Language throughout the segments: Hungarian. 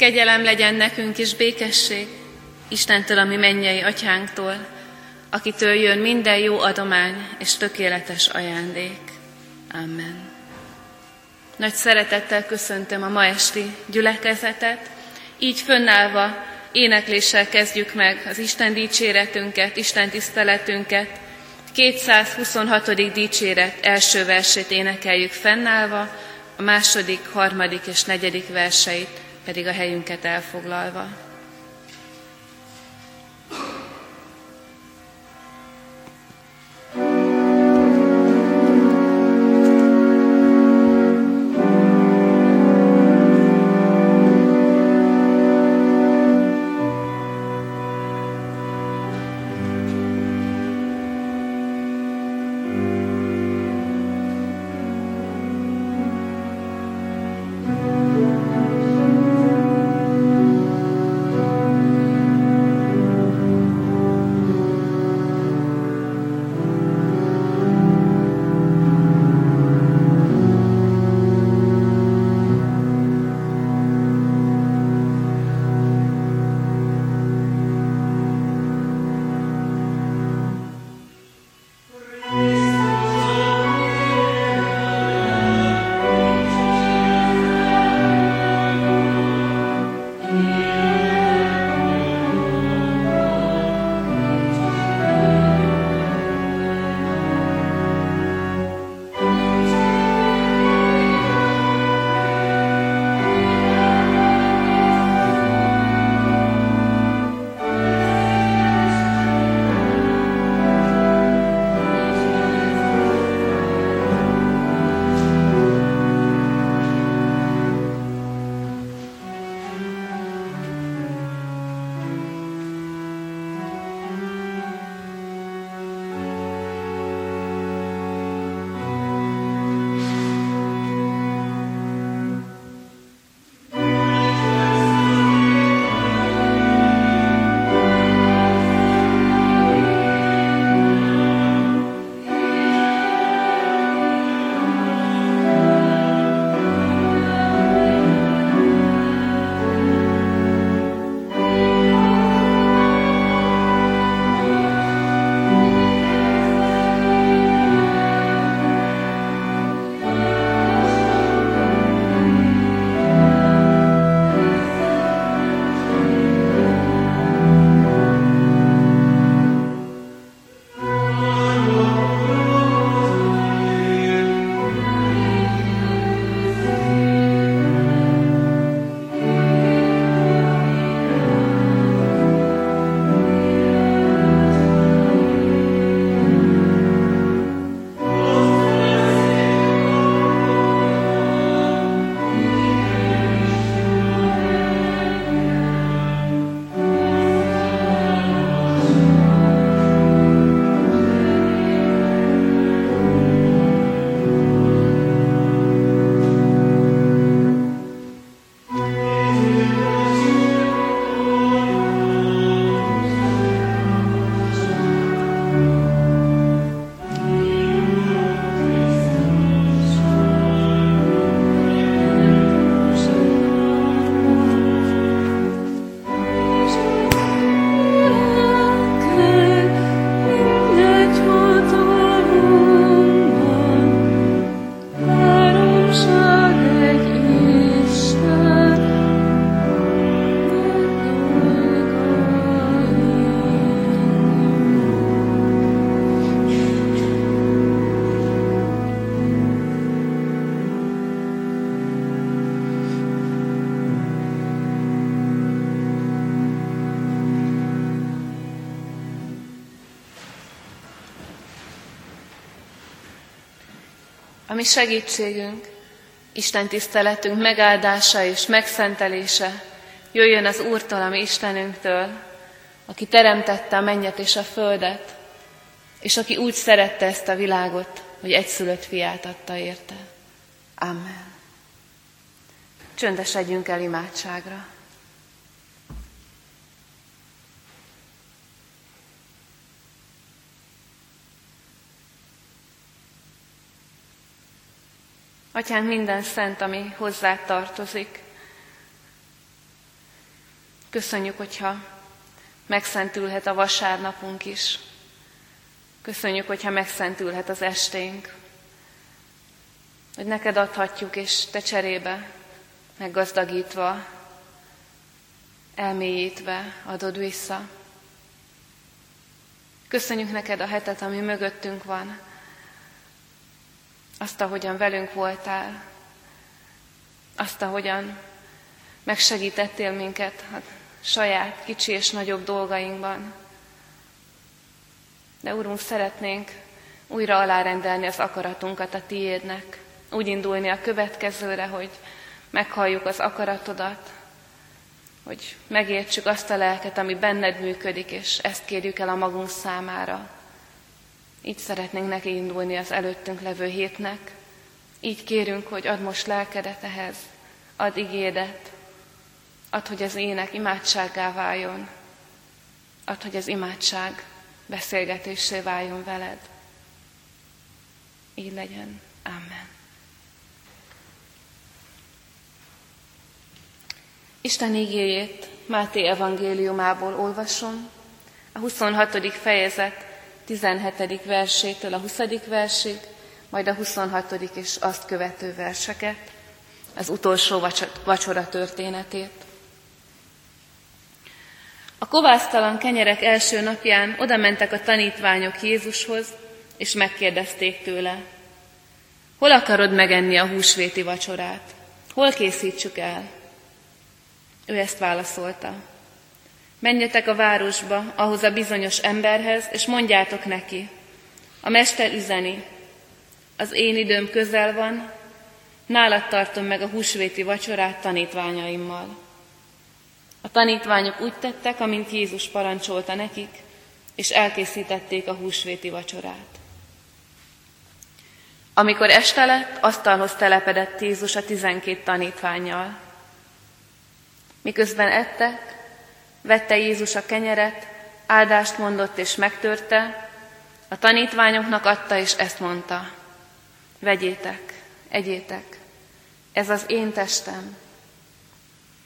Kegyelem legyen nekünk is békesség, Istentől, ami mennyei atyánktól, akitől jön minden jó adomány és tökéletes ajándék. Amen. Nagy szeretettel köszöntöm a ma esti gyülekezetet, így fönnállva énekléssel kezdjük meg az Isten dicséretünket, Isten tiszteletünket. 226. dicséret első versét énekeljük fennállva, a második, harmadik és negyedik verseit pedig a helyünket elfoglalva. Segítségünk, Isten tiszteletünk megáldása és megszentelése jöjjön az Úrtól, ami Istenünktől, aki teremtette a mennyet és a földet, és aki úgy szerette ezt a világot, hogy egyszülött fiát adta érte. Amen. Csöndesedjünk el imádságra. Atyánk, minden szent, ami hozzá tartozik. Köszönjük, hogyha megszentülhet a vasárnapunk is. Köszönjük, hogyha megszentülhet az esténk. Hogy neked adhatjuk, és te cserébe, meggazdagítva, elmélyítve adod vissza. Köszönjük neked a hetet, ami mögöttünk van. Azt, ahogyan velünk voltál. Azt, ahogyan megsegítettél minket a saját kicsi és nagyobb dolgainkban. De Urunk, szeretnénk újra alárendelni az akaratunkat a tiédnek. Úgy indulni a következőre, hogy meghalljuk az akaratodat, hogy megértsük azt a lelket, ami benned működik, és ezt kérjük el a magunk számára. Így szeretnénk neki indulni az előttünk levő hétnek. Így kérünk, hogy add most lelkedet ehhez, add igédet, add, hogy az ének imádsággá váljon, add, hogy az imádság beszélgetésé váljon veled. Így legyen. Amen. Isten igéjét Máté evangéliumából olvasom, a 26. fejezet 17. versétől a 20. versig, majd a 26. és azt követő verseket, az utolsó vacsora történetét. A kovásztalan kenyerek első napján oda mentek a tanítványok Jézushoz, és megkérdezték tőle, hol akarod megenni a húsvéti vacsorát? Hol készítsük el? Ő ezt válaszolta. Menjetek a városba, ahhoz a bizonyos emberhez, és mondjátok neki, a mester üzeni, az én időm közel van, nálad tartom meg a húsvéti vacsorát tanítványaimmal. A tanítványok úgy tettek, amint Jézus parancsolta nekik, és elkészítették a húsvéti vacsorát. Amikor este lett, asztalhoz telepedett Jézus a tizenkét tanítványjal. Miközben ettek, vette Jézus a kenyeret, áldást mondott és megtörte, a tanítványoknak adta és ezt mondta. Vegyétek, egyétek, ez az én testem.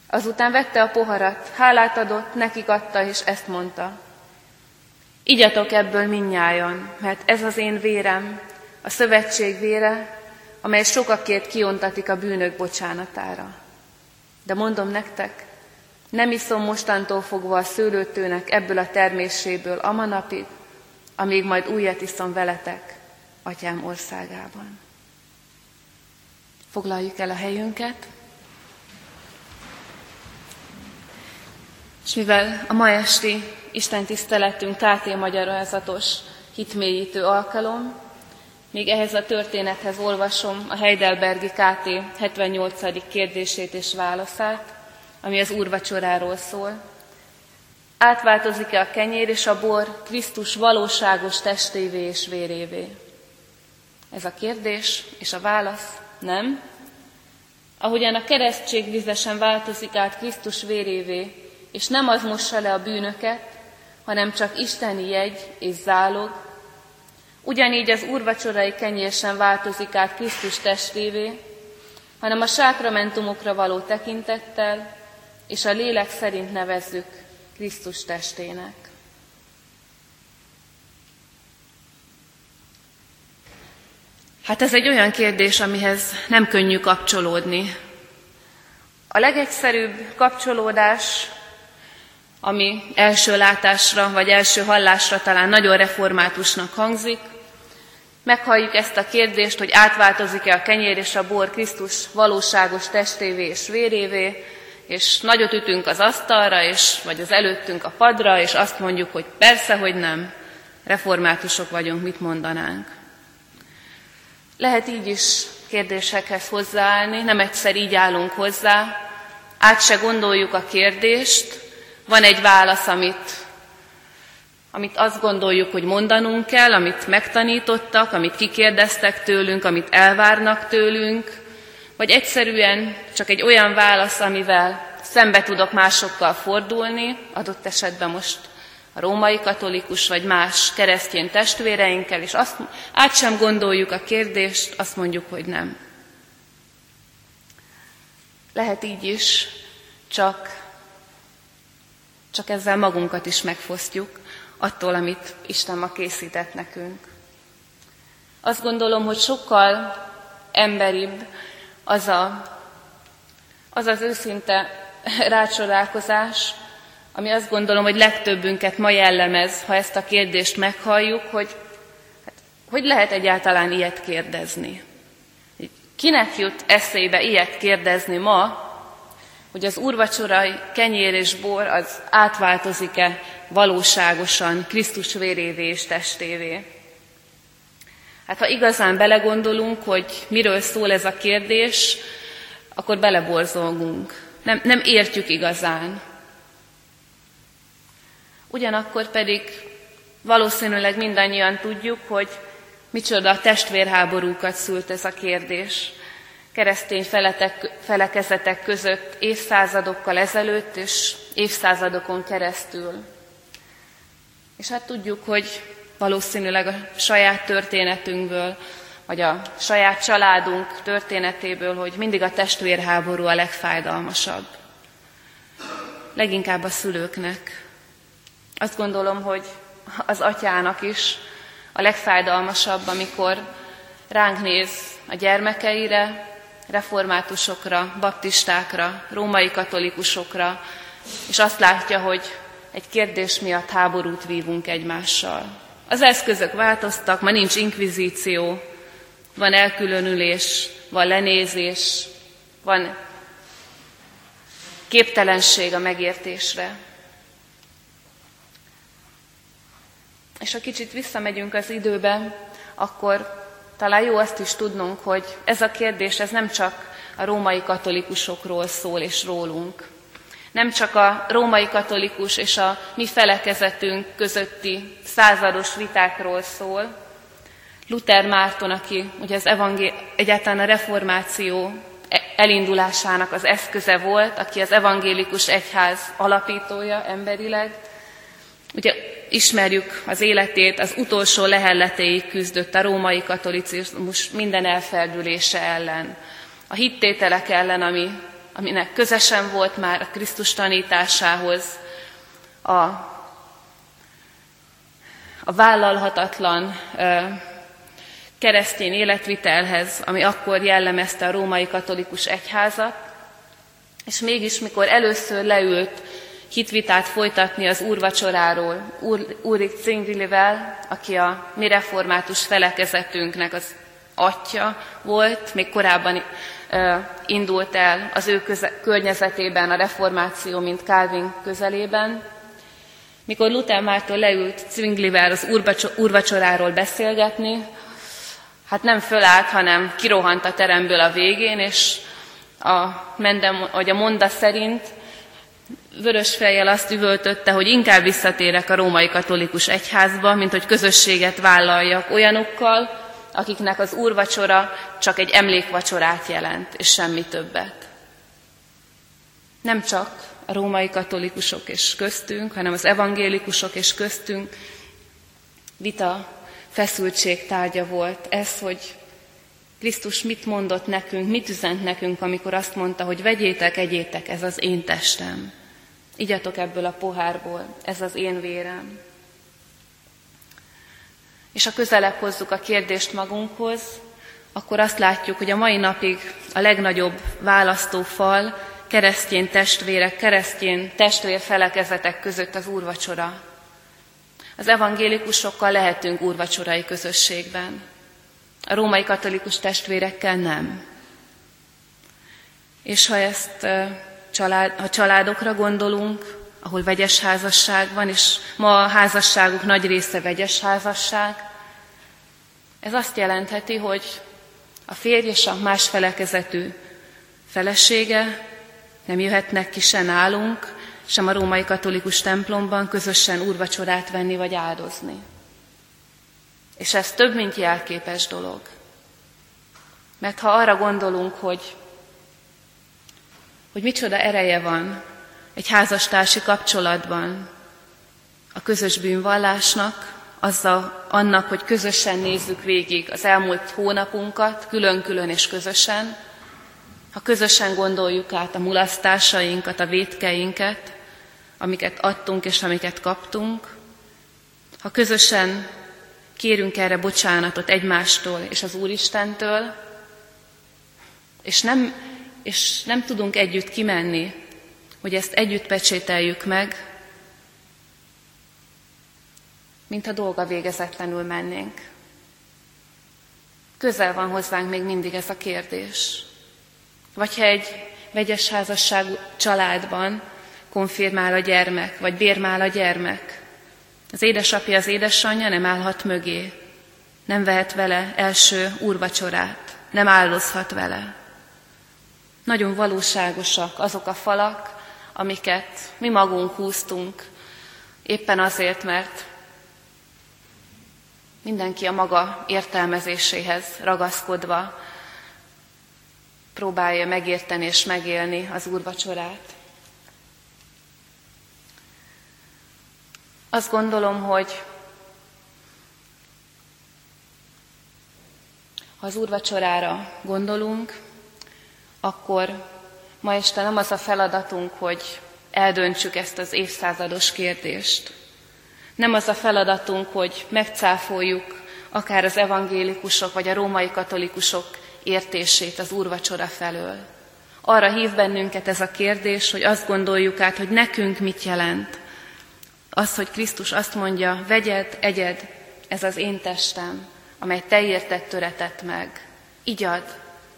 Azután vette a poharat, hálát adott, nekik adta és ezt mondta. Igyatok ebből minnyájan, mert ez az én vérem, a szövetség vére, amely sokakért kiontatik a bűnök bocsánatára. De mondom nektek, nem iszom mostantól fogva a szőlőtőnek ebből a terméséből a manapig, amíg majd újat iszom veletek, atyám országában. Foglaljuk el a helyünket, és mivel a ma esti Isten tiszteletünk KT magyarázatos hitmélyítő alkalom, még ehhez a történethez olvasom a Heidelbergi KT 78. kérdését és válaszát, ami az úrvacsoráról szól. Átváltozik-e a kenyér és a bor Krisztus valóságos testévé és vérévé? Ez a kérdés, és a válasz nem. Ahogyan a keresztség vizesen változik át Krisztus vérévé, és nem az mossa le a bűnöket, hanem csak isteni jegy és zálog, ugyanígy az úrvacsorai kenyér sem változik át Krisztus testévé, hanem a sákramentumokra való tekintettel és a lélek szerint nevezzük Krisztus testének. Hát ez egy olyan kérdés, amihez nem könnyű kapcsolódni. A legegyszerűbb kapcsolódás, ami első látásra vagy első hallásra talán nagyon reformátusnak hangzik, meghalljuk ezt a kérdést, hogy átváltozik-e a kenyér és a bor Krisztus valóságos testévé és vérévé, és nagyot ütünk az asztalra, és, vagy az előttünk a padra, és azt mondjuk, hogy persze, hogy nem, reformátusok vagyunk, mit mondanánk. Lehet így is kérdésekhez hozzáállni, nem egyszer így állunk hozzá, át se gondoljuk a kérdést, van egy válasz, amit, amit azt gondoljuk, hogy mondanunk kell, amit megtanítottak, amit kikérdeztek tőlünk, amit elvárnak tőlünk, vagy egyszerűen csak egy olyan válasz, amivel szembe tudok másokkal fordulni, adott esetben most a római katolikus vagy más keresztény testvéreinkkel, és azt át sem gondoljuk a kérdést, azt mondjuk, hogy nem. Lehet így is, csak csak ezzel magunkat is megfosztjuk attól, amit Isten ma készített nekünk. Azt gondolom, hogy sokkal emberibb az a, az, az őszinte rácsodálkozás, ami azt gondolom, hogy legtöbbünket ma jellemez, ha ezt a kérdést meghalljuk, hogy hát, hogy lehet egyáltalán ilyet kérdezni. Kinek jut eszébe ilyet kérdezni ma, hogy az úrvacsorai kenyér és bor az átváltozik-e valóságosan Krisztus vérévé és testévé. Hát ha igazán belegondolunk, hogy miről szól ez a kérdés, akkor beleborzolgunk. Nem, nem értjük igazán. Ugyanakkor pedig valószínűleg mindannyian tudjuk, hogy micsoda testvérháborúkat szült ez a kérdés keresztény feletek, felekezetek között évszázadokkal ezelőtt és évszázadokon keresztül. És hát tudjuk, hogy valószínűleg a saját történetünkből, vagy a saját családunk történetéből, hogy mindig a testvérháború a legfájdalmasabb. Leginkább a szülőknek. Azt gondolom, hogy az atyának is a legfájdalmasabb, amikor ránk néz a gyermekeire, reformátusokra, baptistákra, római katolikusokra, és azt látja, hogy egy kérdés miatt háborút vívunk egymással. Az eszközök változtak, ma nincs inkvizíció, van elkülönülés, van lenézés, van képtelenség a megértésre. És ha kicsit visszamegyünk az időbe, akkor talán jó azt is tudnunk, hogy ez a kérdés ez nem csak a római katolikusokról szól és rólunk. Nem csak a római katolikus és a mi felekezetünk közötti százados vitákról szól. Luther Márton, aki ugye az evangé- egyáltalán a reformáció e- elindulásának az eszköze volt, aki az evangélikus egyház alapítója emberileg, ugye ismerjük az életét, az utolsó lehelletéig küzdött a római katolicizmus minden elferdülése ellen. A hittételek ellen, ami, aminek közesen volt már a Krisztus tanításához, a, a vállalhatatlan ö, keresztény életvitelhez, ami akkor jellemezte a római katolikus egyházat, és mégis, mikor először leült hitvitát folytatni az úrvacsoráról Úr, Úrik Cingilivel, aki a mi református felekezetünknek az atya volt, még korábban indult el az ő köze- környezetében a reformáció, mint Calvin közelében. Mikor Luther Mártól leült Zwinglivel az úrvacsoráról beszélgetni, hát nem fölállt, hanem kirohant a teremből a végén, és a, mendem, vagy a monda szerint vörös fejjel azt üvöltötte, hogy inkább visszatérek a római katolikus egyházba, mint hogy közösséget vállaljak olyanokkal, akiknek az úrvacsora csak egy emlékvacsorát jelent, és semmi többet. Nem csak a római katolikusok és köztünk, hanem az evangélikusok és köztünk vita, feszültség tárgya volt ez, hogy Krisztus mit mondott nekünk, mit üzent nekünk, amikor azt mondta, hogy vegyétek, egyétek, ez az én testem. Igyatok ebből a pohárból, ez az én vérem. És ha közelebb hozzuk a kérdést magunkhoz, akkor azt látjuk, hogy a mai napig a legnagyobb választófal keresztény testvérek, keresztény testvérfelekezetek között az úrvacsora. Az evangélikusokkal lehetünk úrvacsorai közösségben. A római katolikus testvérekkel nem. És ha ezt család, ha családokra gondolunk, ahol vegyes házasság van, és ma a házasságuk nagy része vegyes házasság, ez azt jelentheti, hogy a férj és a más felekezetű felesége nem jöhetnek ki se nálunk, sem a római katolikus templomban közösen úrvacsorát venni vagy áldozni. És ez több, mint jelképes dolog. Mert ha arra gondolunk, hogy hogy micsoda ereje van egy házastársi kapcsolatban. A közös bűnvallásnak, azzal annak, hogy közösen nézzük végig az elmúlt hónapunkat, külön-külön és közösen, ha közösen gondoljuk át a mulasztásainkat, a vétkeinket, amiket adtunk és amiket kaptunk, ha közösen kérünk erre bocsánatot egymástól és az Úristentől, és nem, és nem tudunk együtt kimenni, hogy ezt együtt pecsételjük meg, mint a dolga végezetlenül mennénk. Közel van hozzánk még mindig ez a kérdés. Vagy ha egy vegyes házasság családban konfirmál a gyermek, vagy bérmál a gyermek, az édesapja, az édesanyja nem állhat mögé, nem vehet vele első úrvacsorát, nem állozhat vele. Nagyon valóságosak azok a falak, amiket mi magunk húztunk, éppen azért, mert mindenki a maga értelmezéséhez ragaszkodva próbálja megérteni és megélni az úrvacsorát. Azt gondolom, hogy ha az úrvacsorára gondolunk, akkor ma este nem az a feladatunk, hogy eldöntsük ezt az évszázados kérdést. Nem az a feladatunk, hogy megcáfoljuk akár az evangélikusok vagy a római katolikusok értését az úrvacsora felől. Arra hív bennünket ez a kérdés, hogy azt gondoljuk át, hogy nekünk mit jelent. Az, hogy Krisztus azt mondja, vegyed, egyed, ez az én testem, amely te érted töretett meg. Igyad,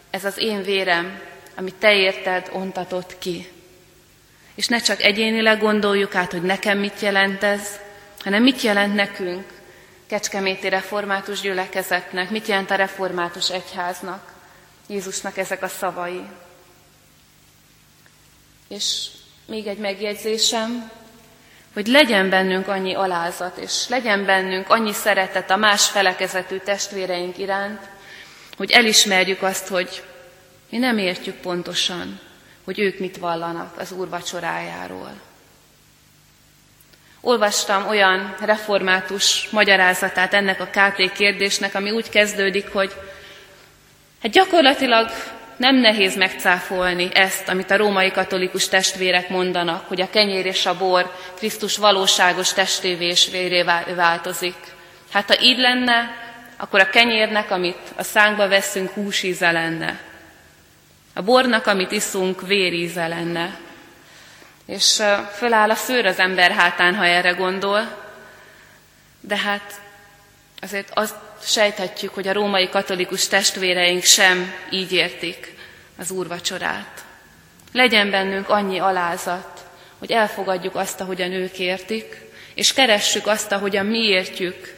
ez az én vérem, amit te érted ontatott ki. És ne csak egyénileg gondoljuk át, hogy nekem mit jelent ez, hanem mit jelent nekünk, Kecskeméti református gyülekezetnek, mit jelent a református egyháznak, Jézusnak ezek a szavai. És még egy megjegyzésem, hogy legyen bennünk annyi alázat, és legyen bennünk annyi szeretet a más felekezetű testvéreink iránt, hogy elismerjük azt, hogy mi nem értjük pontosan, hogy ők mit vallanak az Úr vacsorájáról. Olvastam olyan református magyarázatát ennek a KT kérdésnek, ami úgy kezdődik, hogy hát gyakorlatilag nem nehéz megcáfolni ezt, amit a római katolikus testvérek mondanak, hogy a kenyér és a bor Krisztus valóságos testévé és véré változik. Hát ha így lenne, akkor a kenyérnek, amit a szánkba veszünk, húsíze lenne. A bornak, amit iszunk, véríze lenne és föláll a szőr az ember hátán, ha erre gondol, de hát azért azt sejthetjük, hogy a római katolikus testvéreink sem így értik az úrvacsorát. Legyen bennünk annyi alázat, hogy elfogadjuk azt, ahogyan ők értik, és keressük azt, ahogyan mi értjük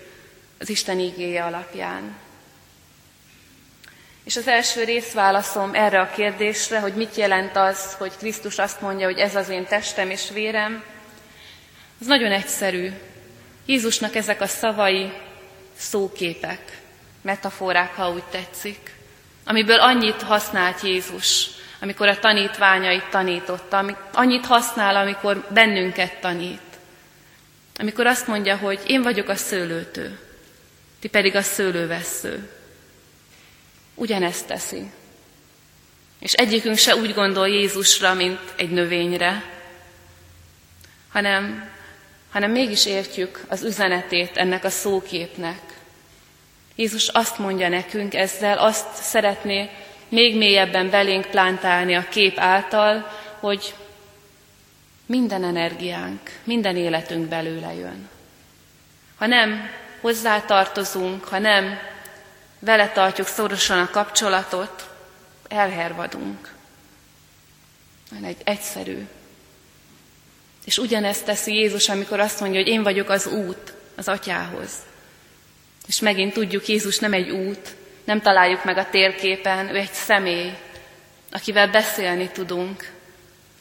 az Isten igéje alapján. És az első részválaszom erre a kérdésre, hogy mit jelent az, hogy Krisztus azt mondja, hogy ez az én testem és vérem, az nagyon egyszerű. Jézusnak ezek a szavai szóképek, metaforák, ha úgy tetszik, amiből annyit használt Jézus, amikor a tanítványait tanította, annyit használ, amikor bennünket tanít. Amikor azt mondja, hogy én vagyok a szőlőtő, ti pedig a szőlővessző ugyanezt teszi. És egyikünk se úgy gondol Jézusra, mint egy növényre, hanem, hanem mégis értjük az üzenetét ennek a szóképnek. Jézus azt mondja nekünk ezzel, azt szeretné még mélyebben belénk plántálni a kép által, hogy minden energiánk, minden életünk belőle jön. Ha nem hozzátartozunk, ha nem vele tartjuk szorosan a kapcsolatot, elhervadunk. Egy egyszerű. És ugyanezt teszi Jézus, amikor azt mondja, hogy én vagyok az út az atyához. És megint tudjuk, Jézus nem egy út, nem találjuk meg a térképen, ő egy személy, akivel beszélni tudunk,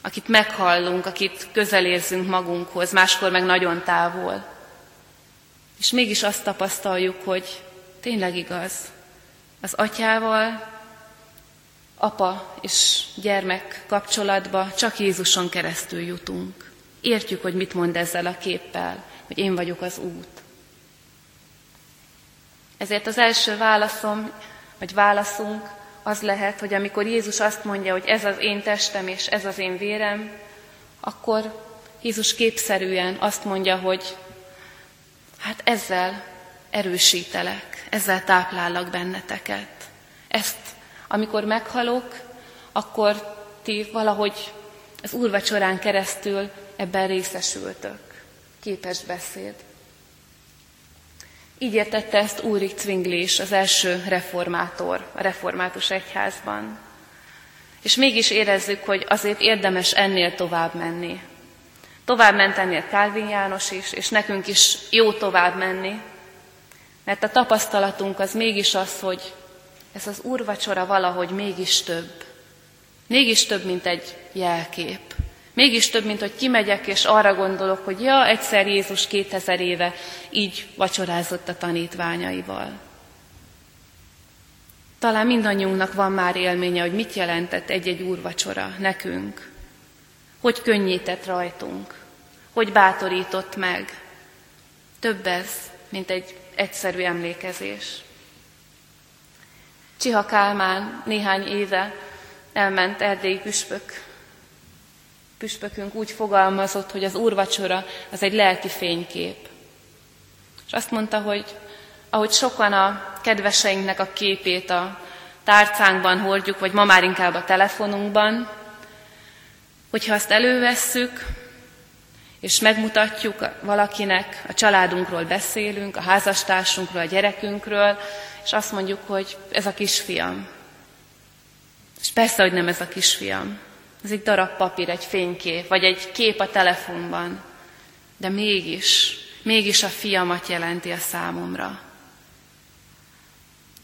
akit meghallunk, akit közelérzünk magunkhoz, máskor meg nagyon távol. És mégis azt tapasztaljuk, hogy Tényleg igaz. Az atyával, apa és gyermek kapcsolatba csak Jézuson keresztül jutunk. Értjük, hogy mit mond ezzel a képpel, hogy én vagyok az út. Ezért az első válaszom, vagy válaszunk az lehet, hogy amikor Jézus azt mondja, hogy ez az én testem és ez az én vérem, akkor Jézus képszerűen azt mondja, hogy hát ezzel erősítelek, ezzel táplálok benneteket. Ezt, amikor meghalok, akkor ti valahogy az úrvacsorán keresztül ebben részesültök. Képes beszéd. Így értette ezt Ulrich Zwingli az első reformátor a református egyházban. És mégis érezzük, hogy azért érdemes ennél tovább menni. Tovább ment ennél Kálvin János is, és nekünk is jó tovább menni, mert a tapasztalatunk az mégis az, hogy ez az úrvacsora valahogy mégis több. Mégis több, mint egy jelkép. Mégis több, mint hogy kimegyek, és arra gondolok, hogy ja, egyszer Jézus 2000 éve így vacsorázott a tanítványaival. Talán mindannyiunknak van már élménye, hogy mit jelentett egy-egy úrvacsora nekünk. Hogy könnyített rajtunk. Hogy bátorított meg. Több ez, mint egy egyszerű emlékezés. Csiha Kálmán néhány éve elment erdélyi püspök. Püspökünk úgy fogalmazott, hogy az úrvacsora az egy lelki fénykép. És azt mondta, hogy ahogy sokan a kedveseinknek a képét a tárcánkban hordjuk, vagy ma már inkább a telefonunkban, hogyha azt elővesszük, és megmutatjuk valakinek, a családunkról beszélünk, a házastársunkról, a gyerekünkről, és azt mondjuk, hogy ez a kisfiam. És persze, hogy nem ez a kisfiam. Ez egy darab papír, egy fénykép, vagy egy kép a telefonban. De mégis, mégis a fiamat jelenti a számomra.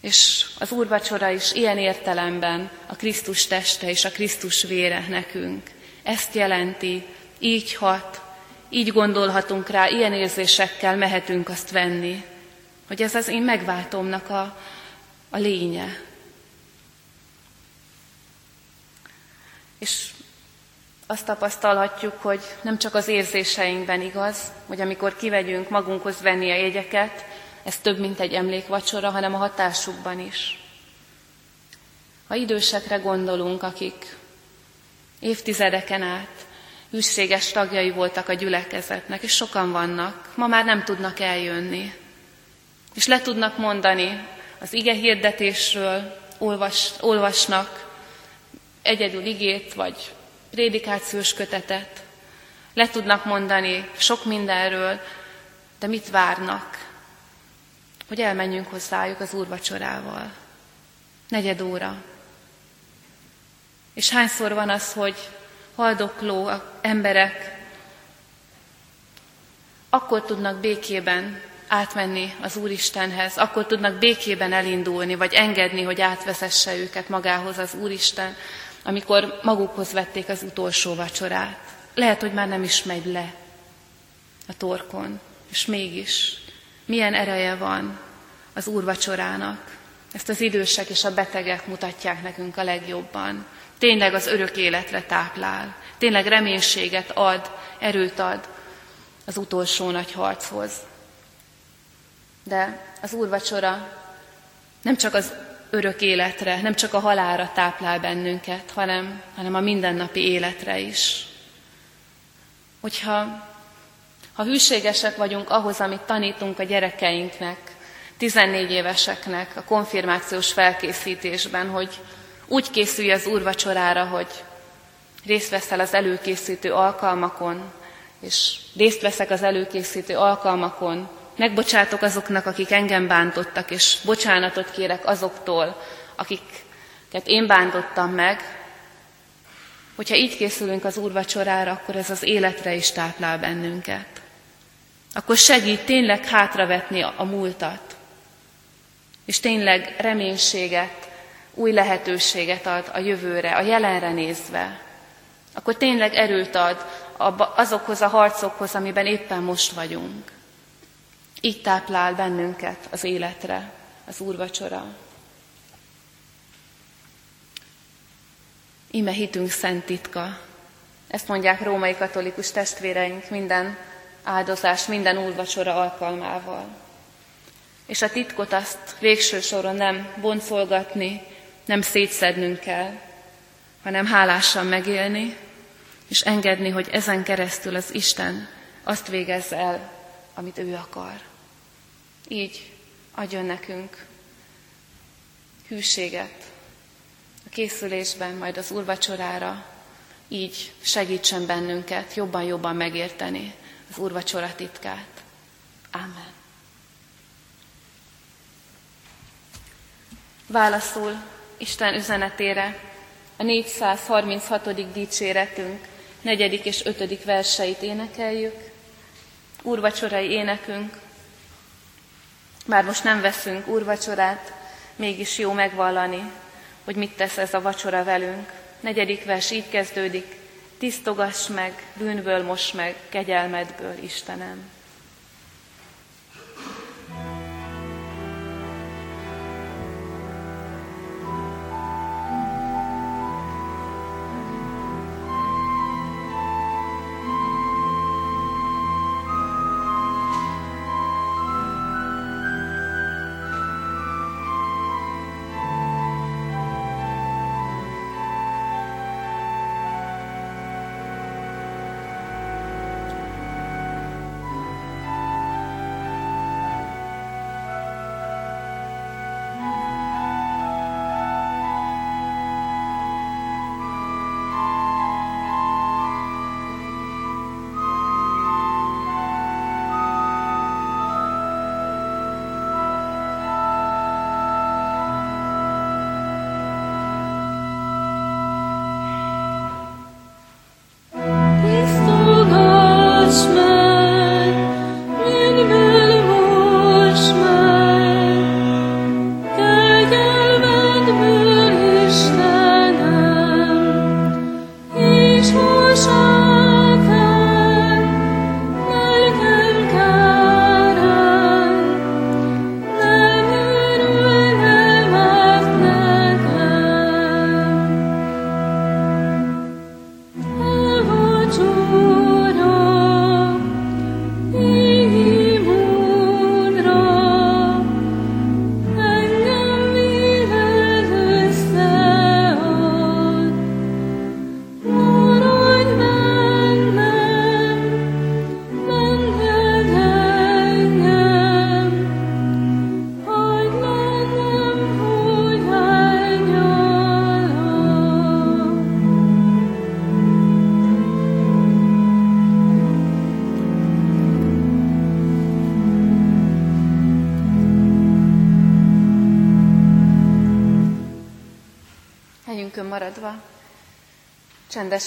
És az úrvacsora is ilyen értelemben a Krisztus teste és a Krisztus vére nekünk. Ezt jelenti, így hat, így gondolhatunk rá, ilyen érzésekkel mehetünk azt venni, hogy ez az én megváltomnak a, a lénye. És azt tapasztalhatjuk, hogy nem csak az érzéseinkben igaz, hogy amikor kivegyünk magunkhoz venni a jegyeket, ez több, mint egy emlékvacsora, hanem a hatásukban is. Ha idősekre gondolunk, akik évtizedeken át hűséges tagjai voltak a gyülekezetnek, és sokan vannak, ma már nem tudnak eljönni. És le tudnak mondani az ige hirdetésről, olvas, olvasnak egyedül igét, vagy prédikációs kötetet, le tudnak mondani sok mindenről, de mit várnak? Hogy elmenjünk hozzájuk az úrvacsorával. Negyed óra. És hányszor van az, hogy haldokló emberek akkor tudnak békében átmenni az Úristenhez, akkor tudnak békében elindulni, vagy engedni, hogy átvezesse őket magához az Úristen, amikor magukhoz vették az utolsó vacsorát. Lehet, hogy már nem is megy le a torkon, és mégis milyen ereje van az úrvacsorának. Ezt az idősek és a betegek mutatják nekünk a legjobban. Tényleg az örök életre táplál, tényleg reménységet ad, erőt ad az utolsó nagy harchoz. De az úrvacsora nem csak az örök életre, nem csak a halára táplál bennünket, hanem, hanem a mindennapi életre is. Hogyha ha hűségesek vagyunk ahhoz, amit tanítunk a gyerekeinknek, 14 éveseknek a konfirmációs felkészítésben, hogy úgy készülj az úrvacsorára, hogy részt veszel az előkészítő alkalmakon, és részt veszek az előkészítő alkalmakon, megbocsátok azoknak, akik engem bántottak, és bocsánatot kérek azoktól, akiket én bántottam meg, hogyha így készülünk az úrvacsorára, akkor ez az életre is táplál bennünket. Akkor segít tényleg hátravetni a múltat, és tényleg reménységet, új lehetőséget ad a jövőre, a jelenre nézve. Akkor tényleg erőt ad azokhoz a harcokhoz, amiben éppen most vagyunk. Így táplál bennünket az életre az úrvacsora. Ime hitünk szent titka. Ezt mondják római katolikus testvéreink minden áldozás, minden úrvacsora alkalmával. És a titkot azt végső soron nem boncolgatni, nem szétszednünk kell, hanem hálásan megélni, és engedni, hogy ezen keresztül az Isten azt végezze el, amit ő akar. Így adjon nekünk hűséget a készülésben, majd az úrvacsorára, így segítsen bennünket jobban-jobban megérteni az úrvacsora titkát. Amen. Válaszul Isten üzenetére a 436. dicséretünk negyedik és ötödik verseit énekeljük. Úrvacsorai énekünk, már most nem veszünk úrvacsorát, mégis jó megvallani, hogy mit tesz ez a vacsora velünk. Negyedik vers így kezdődik, tisztogass meg, bűnből most meg, kegyelmedből, Istenem.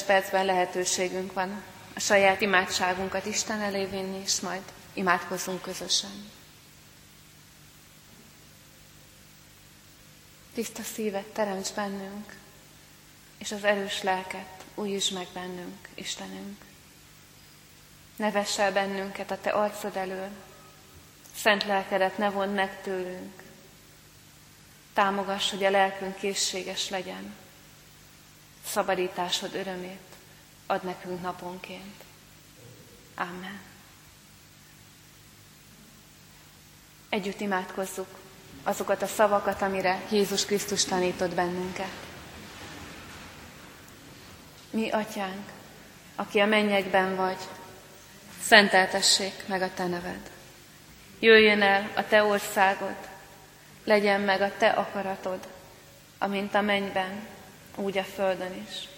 Percben lehetőségünk van a saját imádságunkat Isten elé vinni, és majd imádkozzunk közösen. Tiszta szívet teremts bennünk, és az erős lelket újítsd meg bennünk, Istenünk. Ne vess el bennünket a Te arcod elől, szent lelkedet ne vond meg tőlünk. Támogass, hogy a lelkünk készséges legyen, szabadításod örömét ad nekünk naponként. Amen. Együtt imádkozzuk azokat a szavakat, amire Jézus Krisztus tanított bennünket. Mi, Atyánk, aki a mennyekben vagy, szenteltessék meg a Te neved. Jöjjön el a Te országod, legyen meg a Te akaratod, amint a mennyben, úgy a földön is.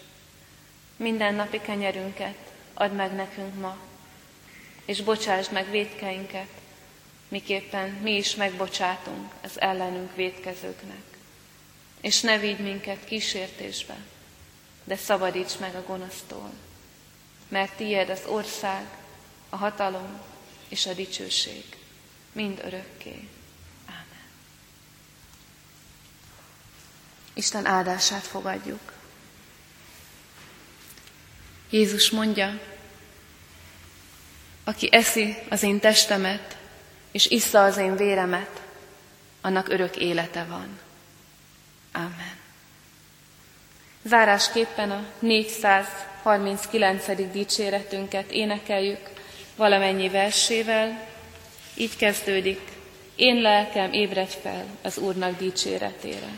Minden napi kenyerünket add meg nekünk ma, és bocsásd meg védkeinket, miképpen mi is megbocsátunk az ellenünk védkezőknek. És ne vigy minket kísértésbe, de szabadíts meg a gonosztól, mert tiéd az ország, a hatalom és a dicsőség, mind örökké. Isten áldását fogadjuk. Jézus mondja, aki eszi az én testemet, és issza az én véremet, annak örök élete van. Amen. Zárásképpen a 439. dicséretünket énekeljük valamennyi versével. Így kezdődik, én lelkem ébredj fel az Úrnak dicséretére.